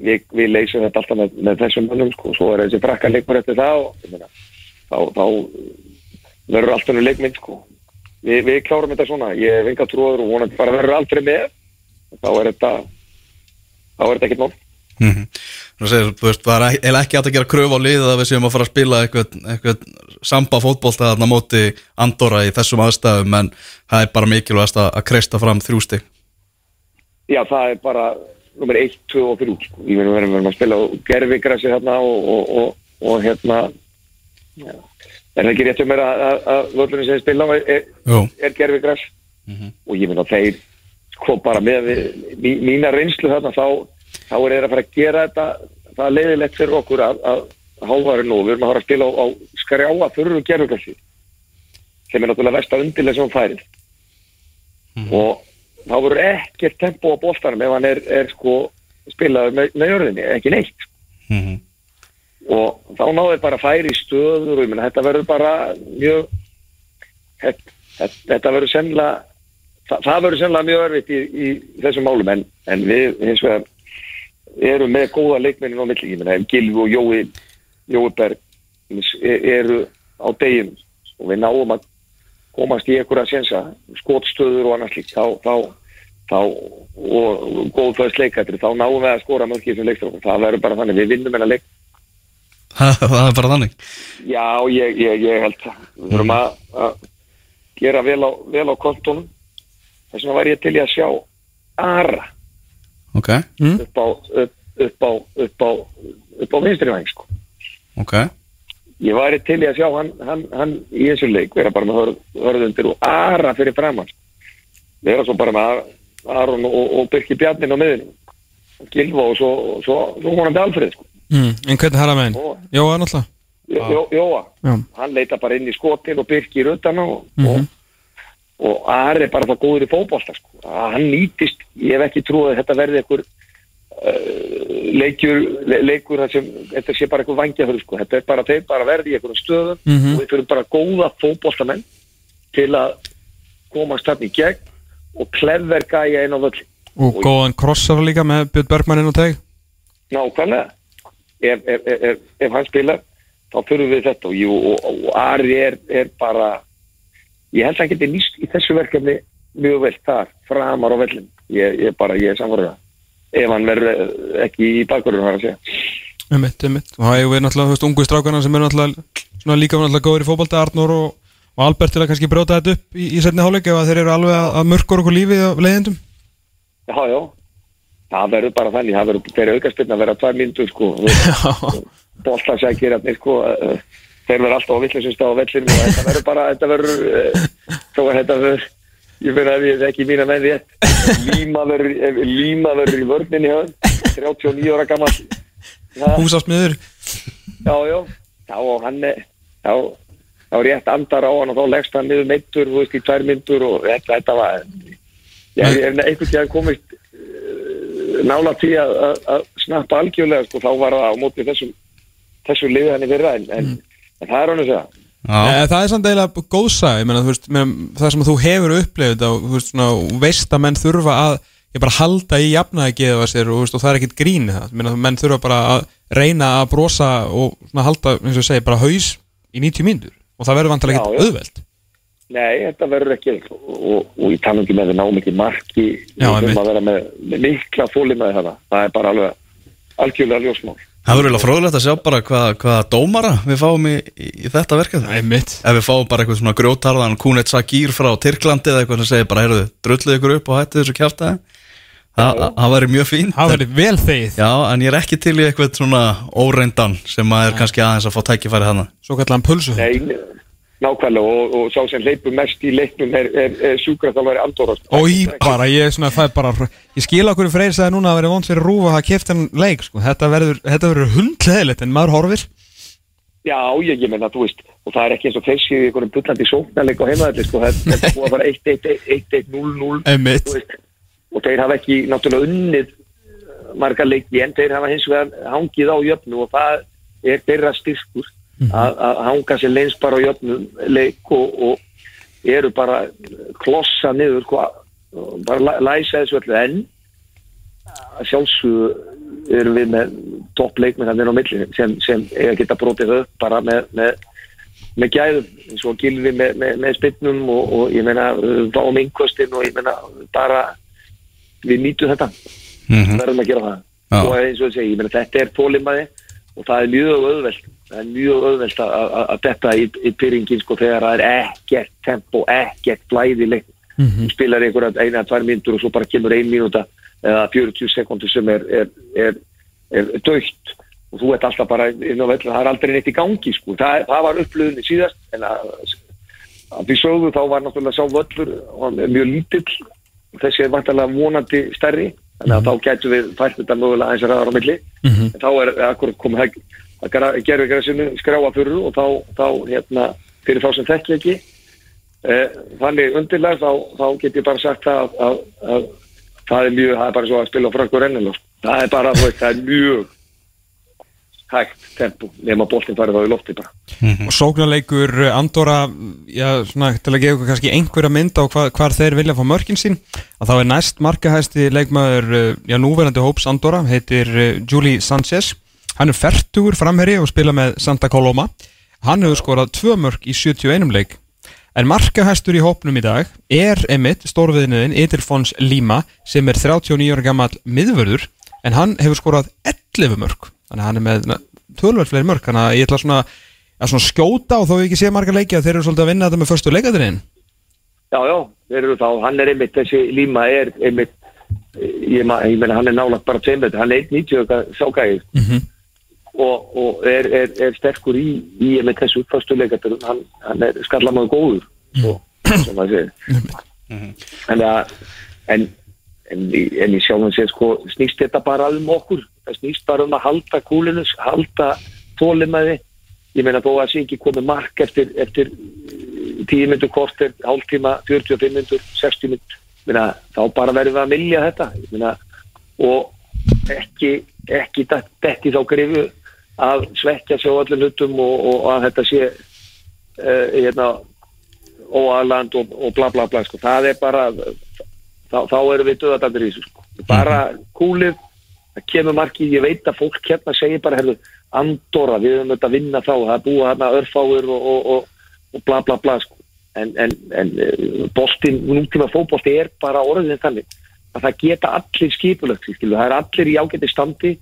við, við leysum þetta alltaf með, með þessum mönnum sko, svo er þessi frakka leikur eftir það og meina, þá, þá verður alltaf nú leikmynd sko. Vi, við klárum þetta svona, ég hef enga trúður og vonandi bara verður aldrei með þá er þetta þá er þetta ekkert mál. Mm -hmm. segir, veist, það er ekki, hægt að gera kröf á liðið að við séum að fara að spila eitthvað, eitthvað samba fótbolta þarna móti Andorra í þessum aðstæðum en það er bara mikilvægast að, að kreista fram þrjústi Já, það er bara nummer 1, 2 og 3 sko. Ég meina, við erum að spila á gerfigrassi hérna og, og, og, og hérna já, er það ekki rétt um að, völlurinn sem spila er, er, Jú, er gerfigrass og ég meina þeir sko bara með mí, mína reynslu þarna þá, þá er þeir að fara að gera þetta það er leiðilegt fyrir okkur að, að hávaru nú, við erum að fara að spila á, á skrjáa fyrir gerfigrassi sem er náttúrulega vest að undilega sem hún færið og þá verður ekkert tempo á boltanum ef hann er, er sko spilaður með, með jörðinni, ekki neitt. Mhm. og þá náðu þeir bara færi stöður og ég meina þetta verður bara mjög þetta, þetta, verður sennilega það, það verður sennilega mjög örfitt í, í þessum málum en, en við hins vegar erum með góða leikmennin á milli, ég meina ef Gilvi og Jói Jói Berg e- eru á degin og við náum að komast í einhverja sensa, skotstöður og annars líkt, þá, þá, þá og góð fæðs leikættir þá náum við að skora mörgir sem leikstrákum það verður bara þannig, við vinnum en að leik. <laughs> Það er bara þannig. Já, ég, ég, ég held það. Við þurfum að, að gera vel á, vel á kontónum. Þess vegna væri ég til í að sjá Ara Ok, upp á, upp, upp á, upp á, upp á vinstri væng, sko. ok Ég væri til í að sjá hann, hann, hann í þessu leik, vera bara með hörð, hörðundir og Ara fyrir framann. Vera svo bara með Ar- Aron og, og Birki Bjarnin á miðinu. Gilva og svo, svo, svo honandi Alfred, sko. mm. En hvernig herra með henn? Ó. Jó, náttúrulega Jó, jó, Jóa. Já. hann leita bara inn í skotin og Birki í röddana og, Mhm. og, og Ari er bara það góður í fótbolta sko. Hann nýtist, ég hef ekki trúið að þetta verði einhver uh, leikjur, le, leikur sem þetta sé bara einhver vangjafur sko. þetta er bara þeir bara verði í einhverjum stöðum Mhm. og við fyrir bara góða fótboltamenn til að komast þarna í gegn og klefver gæja inn á völli Og góðan krossar líka með Björn Bergmann inn á teg nákvæmlega ef, ef, ef, ef, hann spilar þá þurfum við þetta og, og, og, og Ari er, er bara ég held að hann geti nýst í þessu verkefni mjög vel þar, framar á vellin ég, ég bara, ég er samfórið ef hann verður eh, ekki í bakverðinu hann að segja. Ummitt, ummitt Og það er náttúrulega, þú veist, ungu strákana sem eru náttúrulega líka náttúrulega góður í fótbolta Arnur og, og Albert til að kannski brjóta þetta upp í, í setni hálfleik ef þeir eru alveg að, að mörkur okkur lífið af leiðindum. Já, já, það verður bara þannig það verður fyrir aukaspilna að vera tvær myndur sko, <laughs> boltasækir sko, eh, þeir verður alltaf stað á vellinu og þetta verður bara þetta verður, eh, þó að þetta verður ég finna ef ég þekki mína menn rétt Líma verður, Líma verður í vörninni höfn, 39 ára gammal já, Húsasmiður. Já, já, já og hann er já, þá rétt andar á hann og þá leggst hann niður meittur, þú veist, í tvær myndur og þetta, þetta var ég hef einhvern tíðan komist uh, nála tí að, að, að snappa algjörlega, sko, þá var það á móti þessum, þessu liði hann í fyrra en, en, en það er hann að segja. Já, Eh, Það er samt eiginlega góðsæð ég meina, þú veist, meina, það sem þú hefur þetta og þú veist, svona, veist að menn þurfa að ég bara halda í jafnaði gefa sér og, veist, og það er ekkit grín það. Ég meina, menn þurfa bara að reyna að brosa og svona, halda, eins og ég segi, bara haus í 90 mínútur. Og það verður vantilega ekkit auðveld Nei, þetta verður ekki og, og, og ég tala ekki með það ná mikið marki. Já, við þurfum að vera með, með mikla fóli með það það er bara alveg algjörlega ljósmál það verður eiginlega fróðilegt að sjá bara hvað, hvað dómara við fáum í, í, þetta verkefni. Það er mitt. Ef við fáum bara eitthvað svona grjótarðan Kunet Sagir frá Tyrklandi eða eitthvað sem segir bara, heyrðu, drulluðu ykkur upp og hættu þessu kjafta Það væri mjög fínt Það verður vel þegið. Já, en ég er ekki til í eitthvað svona óreindan sem að er kannski aðeins að fá tækifæri hana Svo kallan pulsu. Nei, nákvæmlega og, og sá sem leipur mest í leiknum er, er, er sjúkraþjálfari Andorra Og í bara, ég, svona, bara Ég skil okkur freyr sagði núna að verið vond fyrir rúfa að kefta hann leik sko. Þetta verður, þetta verður hundleðilegt en maður horfir. Já, ég, ég menna, þú veist, og það er ekki eins og þessi í einhvern bullandi sóknarleik á heimaðalli, sko, það er búið að fara 1-1-1-1-0-0, Einmitt. þú veist, og þeir hafa ekki náttúrulega unnið uh, marga leiki, en þeir hafa hins vegar hangið á jöfnu og það er þeirra styrkur að, að hanga sér leins bara á jöfnu leik og, og eru bara klossa niður, sko, bara læ- læsa þessu öllu, en að sjálfsögðu erum við með toppleikminn hann á milli sem, sem eiga geta brotið upp bara með, með, með gæðum. Eins og gilfi með, með, með spinnum og, og ég meina báum innkostin og ég meina bara við nýtum þetta. Mhm. verðum að gera það. Já. og eins og ég segi, ég meina þetta er tólimaði og það er mjög auðvelt það er mjög auðvelt að, detta í, í pyringin sko þegar það er ekkert tempo, ekkert blæði leik þú spilar einhverja eina tvær mínútur og svo bara kemur ein mínúta eða 40 sekundur sem er, er, er, er dögt og þú ert alltaf bara inn á vellu, það er aldrei neitt í gangi sko, það, það var upplöðinni síðast en að, að við sögðu þá var náttúrulega sá völlur er mjög lítill. Þessi er vantarlega vonandi stærri þannig að þá gætu við fært þetta mögulega aðeins ræðar á milli. En þá er akkur komið að, gerðu græsinu skráa fyrir og þá, þá hérna, fyrir þá sem þekki ekki. Eh, Þannig undirlega þá, þá get ég bara sagt það að, að, að það er mjög, það er bara svo að spila á Frankur Rennilov. Það er bara, það er mjög hægt tempo nema boltin farið þá í lofti bara. og sóknarleikur uh, Andorra já, svona, til að gefa ykkur kannski einhverja mynd á hva, hvar þeir vilja fá mörkin sín að þá er næst markahæsti leikmaður uh, já, núverandi hóps Andorra heitir uh, Juli Sanchez. Hann er fertugur framherri og spila með Santa Coloma. Hann hefur skorað tvö mörk í 71 leik. En markahæstur í hópnum í dag er emitt stórviðniðin Edirfons Lima sem er 39 ára gammal miðvörður en hann hefur skorað 11 mörk þannig að hann er með tölverð fleiri mörk. Þannig að ég ætla svona að svona skjóta og þó ég ekki sé marga leiki að þeir eru svolítið að vinna þetta með förstu leikadurinn Já, já, þeir eru þá, hann er einmitt, þessi líma er einmitt, ég, ma- ég meina hann er nálagt bara tveimur, hann er 1.90 sákæði mm -hmm. og, og er, er, er sterkur í, í einmitt þessu fyrstu leikatur, hann, hann er skallamaður góður, svo, sem maður segir. En, að, en, en, í- en í sjálfum sér sko, snýst þetta bara um okkur, það snýst bara um að halda kúlinu, halda þólimaði, ég meina þó að sé ekki komið mark eftir, eftir 10 myndur korter, hálftíma, 45 myndur, 60 myndur, meina, þá bara verðum við að milja þetta meina, og ekki, ekki detti þá grifu að svekja sig á öllum hlutum og, og að þetta sé uh, hérna, óaðland og, og bla bla bla sko. það er bara þá, þá erum við döðadandur í þessu sko. bara kúlið, það kemur markið ég veit að fólk hérna segir bara herðu, andora, við höfum þetta að vinna þá það er búið hérna örfáir og, og, og, og bla bla bla sko. en, en, en eh, boltinn, nútíma fótbolti er bara orðin þannig að það geta allir skipulögt það er allir í ágæti standi.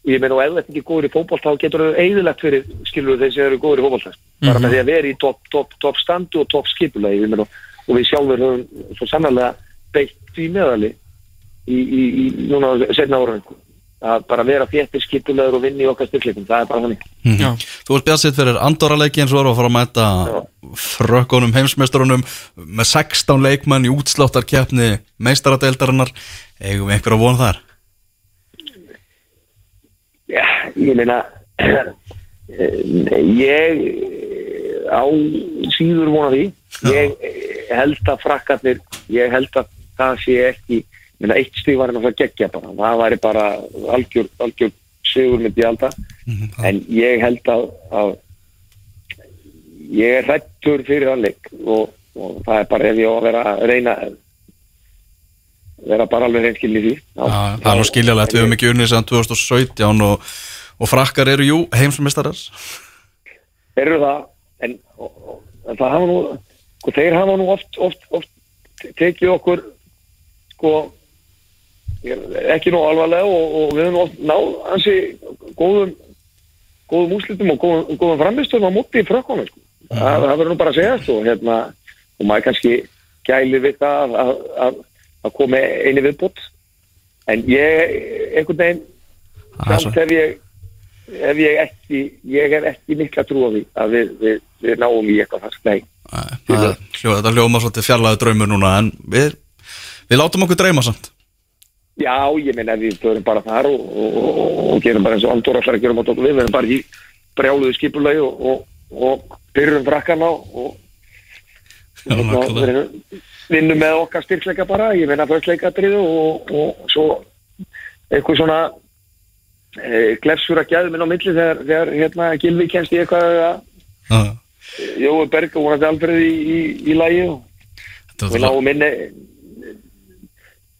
Og ég meina og ef þetta ekki er góður í fótbolt þá getur það eiginlegt fyrir skilur þeir sem eru góður í fótbolt bara með því að vera í topp top, top standu og topp skipulagi meina, og við sjálfur höfum svo sannlega beitt því meðali í, í, í núna setna ára að bara vera þéttir skipulagur og vinni í okkar styrkleikum, það er bara þannig. Já. Þú ert sitt fyrir Andorra-leiki eins og voru að fara að mæta frökkunum heimsmeisturunum með 16 leikmann í útsláttarkeppni meistaradeildarinnar. Eigum við einhver að vona þar? Já, ég meina ég á síður vona því. Ég held að frakkarnir ég held að það sé ekki meina eitt stíð var náttúrulega geggja bara. Það væri bara algjör, algjör sigur myndi ég halda. En ég held að, að ég er hrættur fyrir hann leik og, og það er bara ef ég á að vera að reyna vera bara alveg reynskilni því. Já, það er nú skiljalegt, við höfum ekki unnið sem 2017 og, og frakkar eru jú heimsmeistarar. Eru það en, og, en það hafa nú sko, þeir hafa nú oft, oft, oft tekið okkur sko ekki nú alvarlega og, og við höfum oft náð hansi góðum góðum úslitum og góðum, góðum framistum á móti í frökkunum sko. það, það verður nú bara að segja og hérna og maður kannski gæli við það að, að, að koma eini viðbútt en ég einhvern veginn er svo- samt hef ég ef ég ekki, ég hef ekki mikla trú á því að við, við, við náum í eitthvað þar, nei. Það er hljó, Þetta hljóma svolítið fjarlæðu draumur núna en við, við látum okkur dreyma samt Já, ég meina við förum bara þar og, og, og, og gerum bara eins og Andor allar að gera mát okkur. Við, við erum bara í brjáluðu skipulagi og, og, og byrjum frakkana og vinnum með okkar styrkleika bara, ég meina fyrstleikadriðu og, og svo eitthvað svona e, glefsur að gæðum inn á milli þegar, þegar hérna Gilvi kemst í eitthvað að Jói Berg og vonandi Alfreð í, í, í lægi og við er náum minni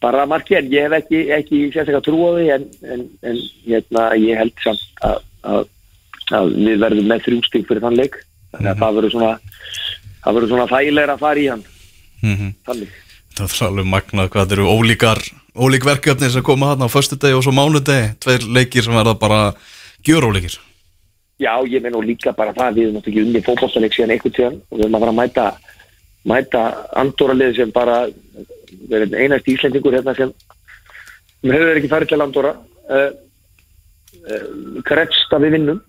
bara marki en ég hef ekki, ekki sérstaklega trú á því en, en, en hérna, ég held samt að, að, að við verðum með þrjústík fyrir þann leik. Þannig að það verður svona það verður svona þægilega að fara í hann. Mhm. þannig. Þetta er alveg magnað hvað þetta eru ólíkar ólík verkefni sem koma þarna á föstudegi og svo mánudegi, tveir leikir sem verða bara gjörólíkir. Já, ég menn og líka bara það við erum náttúrulega ekki unni fótballstaleik síðan einhvern tíðan og við erum að fara að mæta mæta andóralið sem bara við erum einast íslendingur hérna sem sem hefur ekki farið til andóra uh, uh, kretst að við vinnum.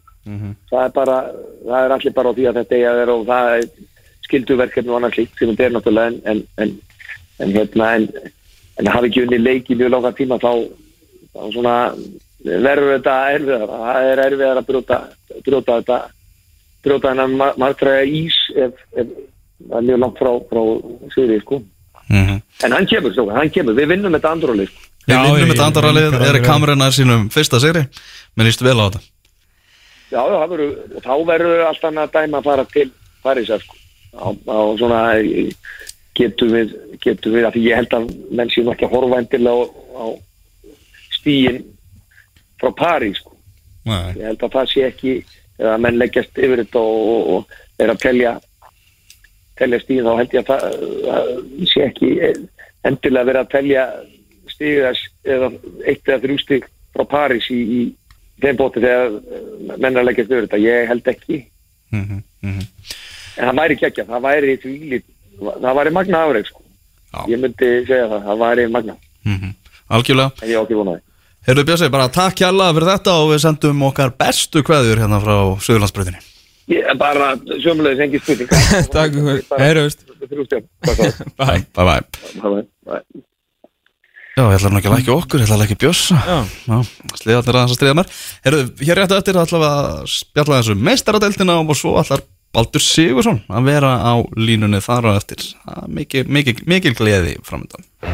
Það er bara, það er allir bara á því að þetta eiga vera og það er skilduverkefni og annars líkt sem þetta er náttúrulega en, en, en, en hérna en, en hafi ekki unni leik í mjög langa tíma þá, þá svona verður þetta erfiðar það er erfiðar að brjóta, brjóta þetta brjóta hennar margtræða ís ef, ef það er mjög langt frá, frá Sigri sko. Mhm. en hann kemur, svo, hann kemur, við vinnum þetta andróli sko. Við vinnum þetta andaralið, ég- er kameruna sínum fyrsta sigri Mér líst vel á þetta já, já, það verður, og þá verður allt annað dæma að fara til Parísar sko. á, á svona getum við, getum við, af því ég held að menn séu nú ekki að horfa endilega á, á stíin frá París sko. Nei. ég held að það sé ekki eða menn leggjast yfir þetta og, og, og er að telja telja stíðin þá held ég að það, sé ekki endilega verið að telja stíðas eða eitt eða þrjú stíð frá París í, í þeim bóti þegar eh, menn er að leggjast yfir þetta ég held ekki Mhm, mhm. en það væri ekki það væri því það væri magna afreg sko. Já. ég myndi segja það, það væri magna Mhm. Algjörlega en ég á ekki vonaði Heyrðu Björsi, bara takk hjalla fyrir þetta og við sendum okkar bestu kveðjur hérna frá Suðurlandsbröðinni ég er bara sömulegis engi spurning. <laughs> Takk fyrir, heyrðust <laughs> Bye Bye bye. Bye Já, ég ætla nú ekki að lækja okkur, ég ætla að lækja Björsa Já. Já, sliðarnir aðeins að stríða mér. Heyrðu, hér réttu eftir ætla við að spjalla þessu meistaradeildina og svo ætlar Baldur Sigursson að vera á línunni þar á eftir. Það mikil, mikil, mikil gleði framöndan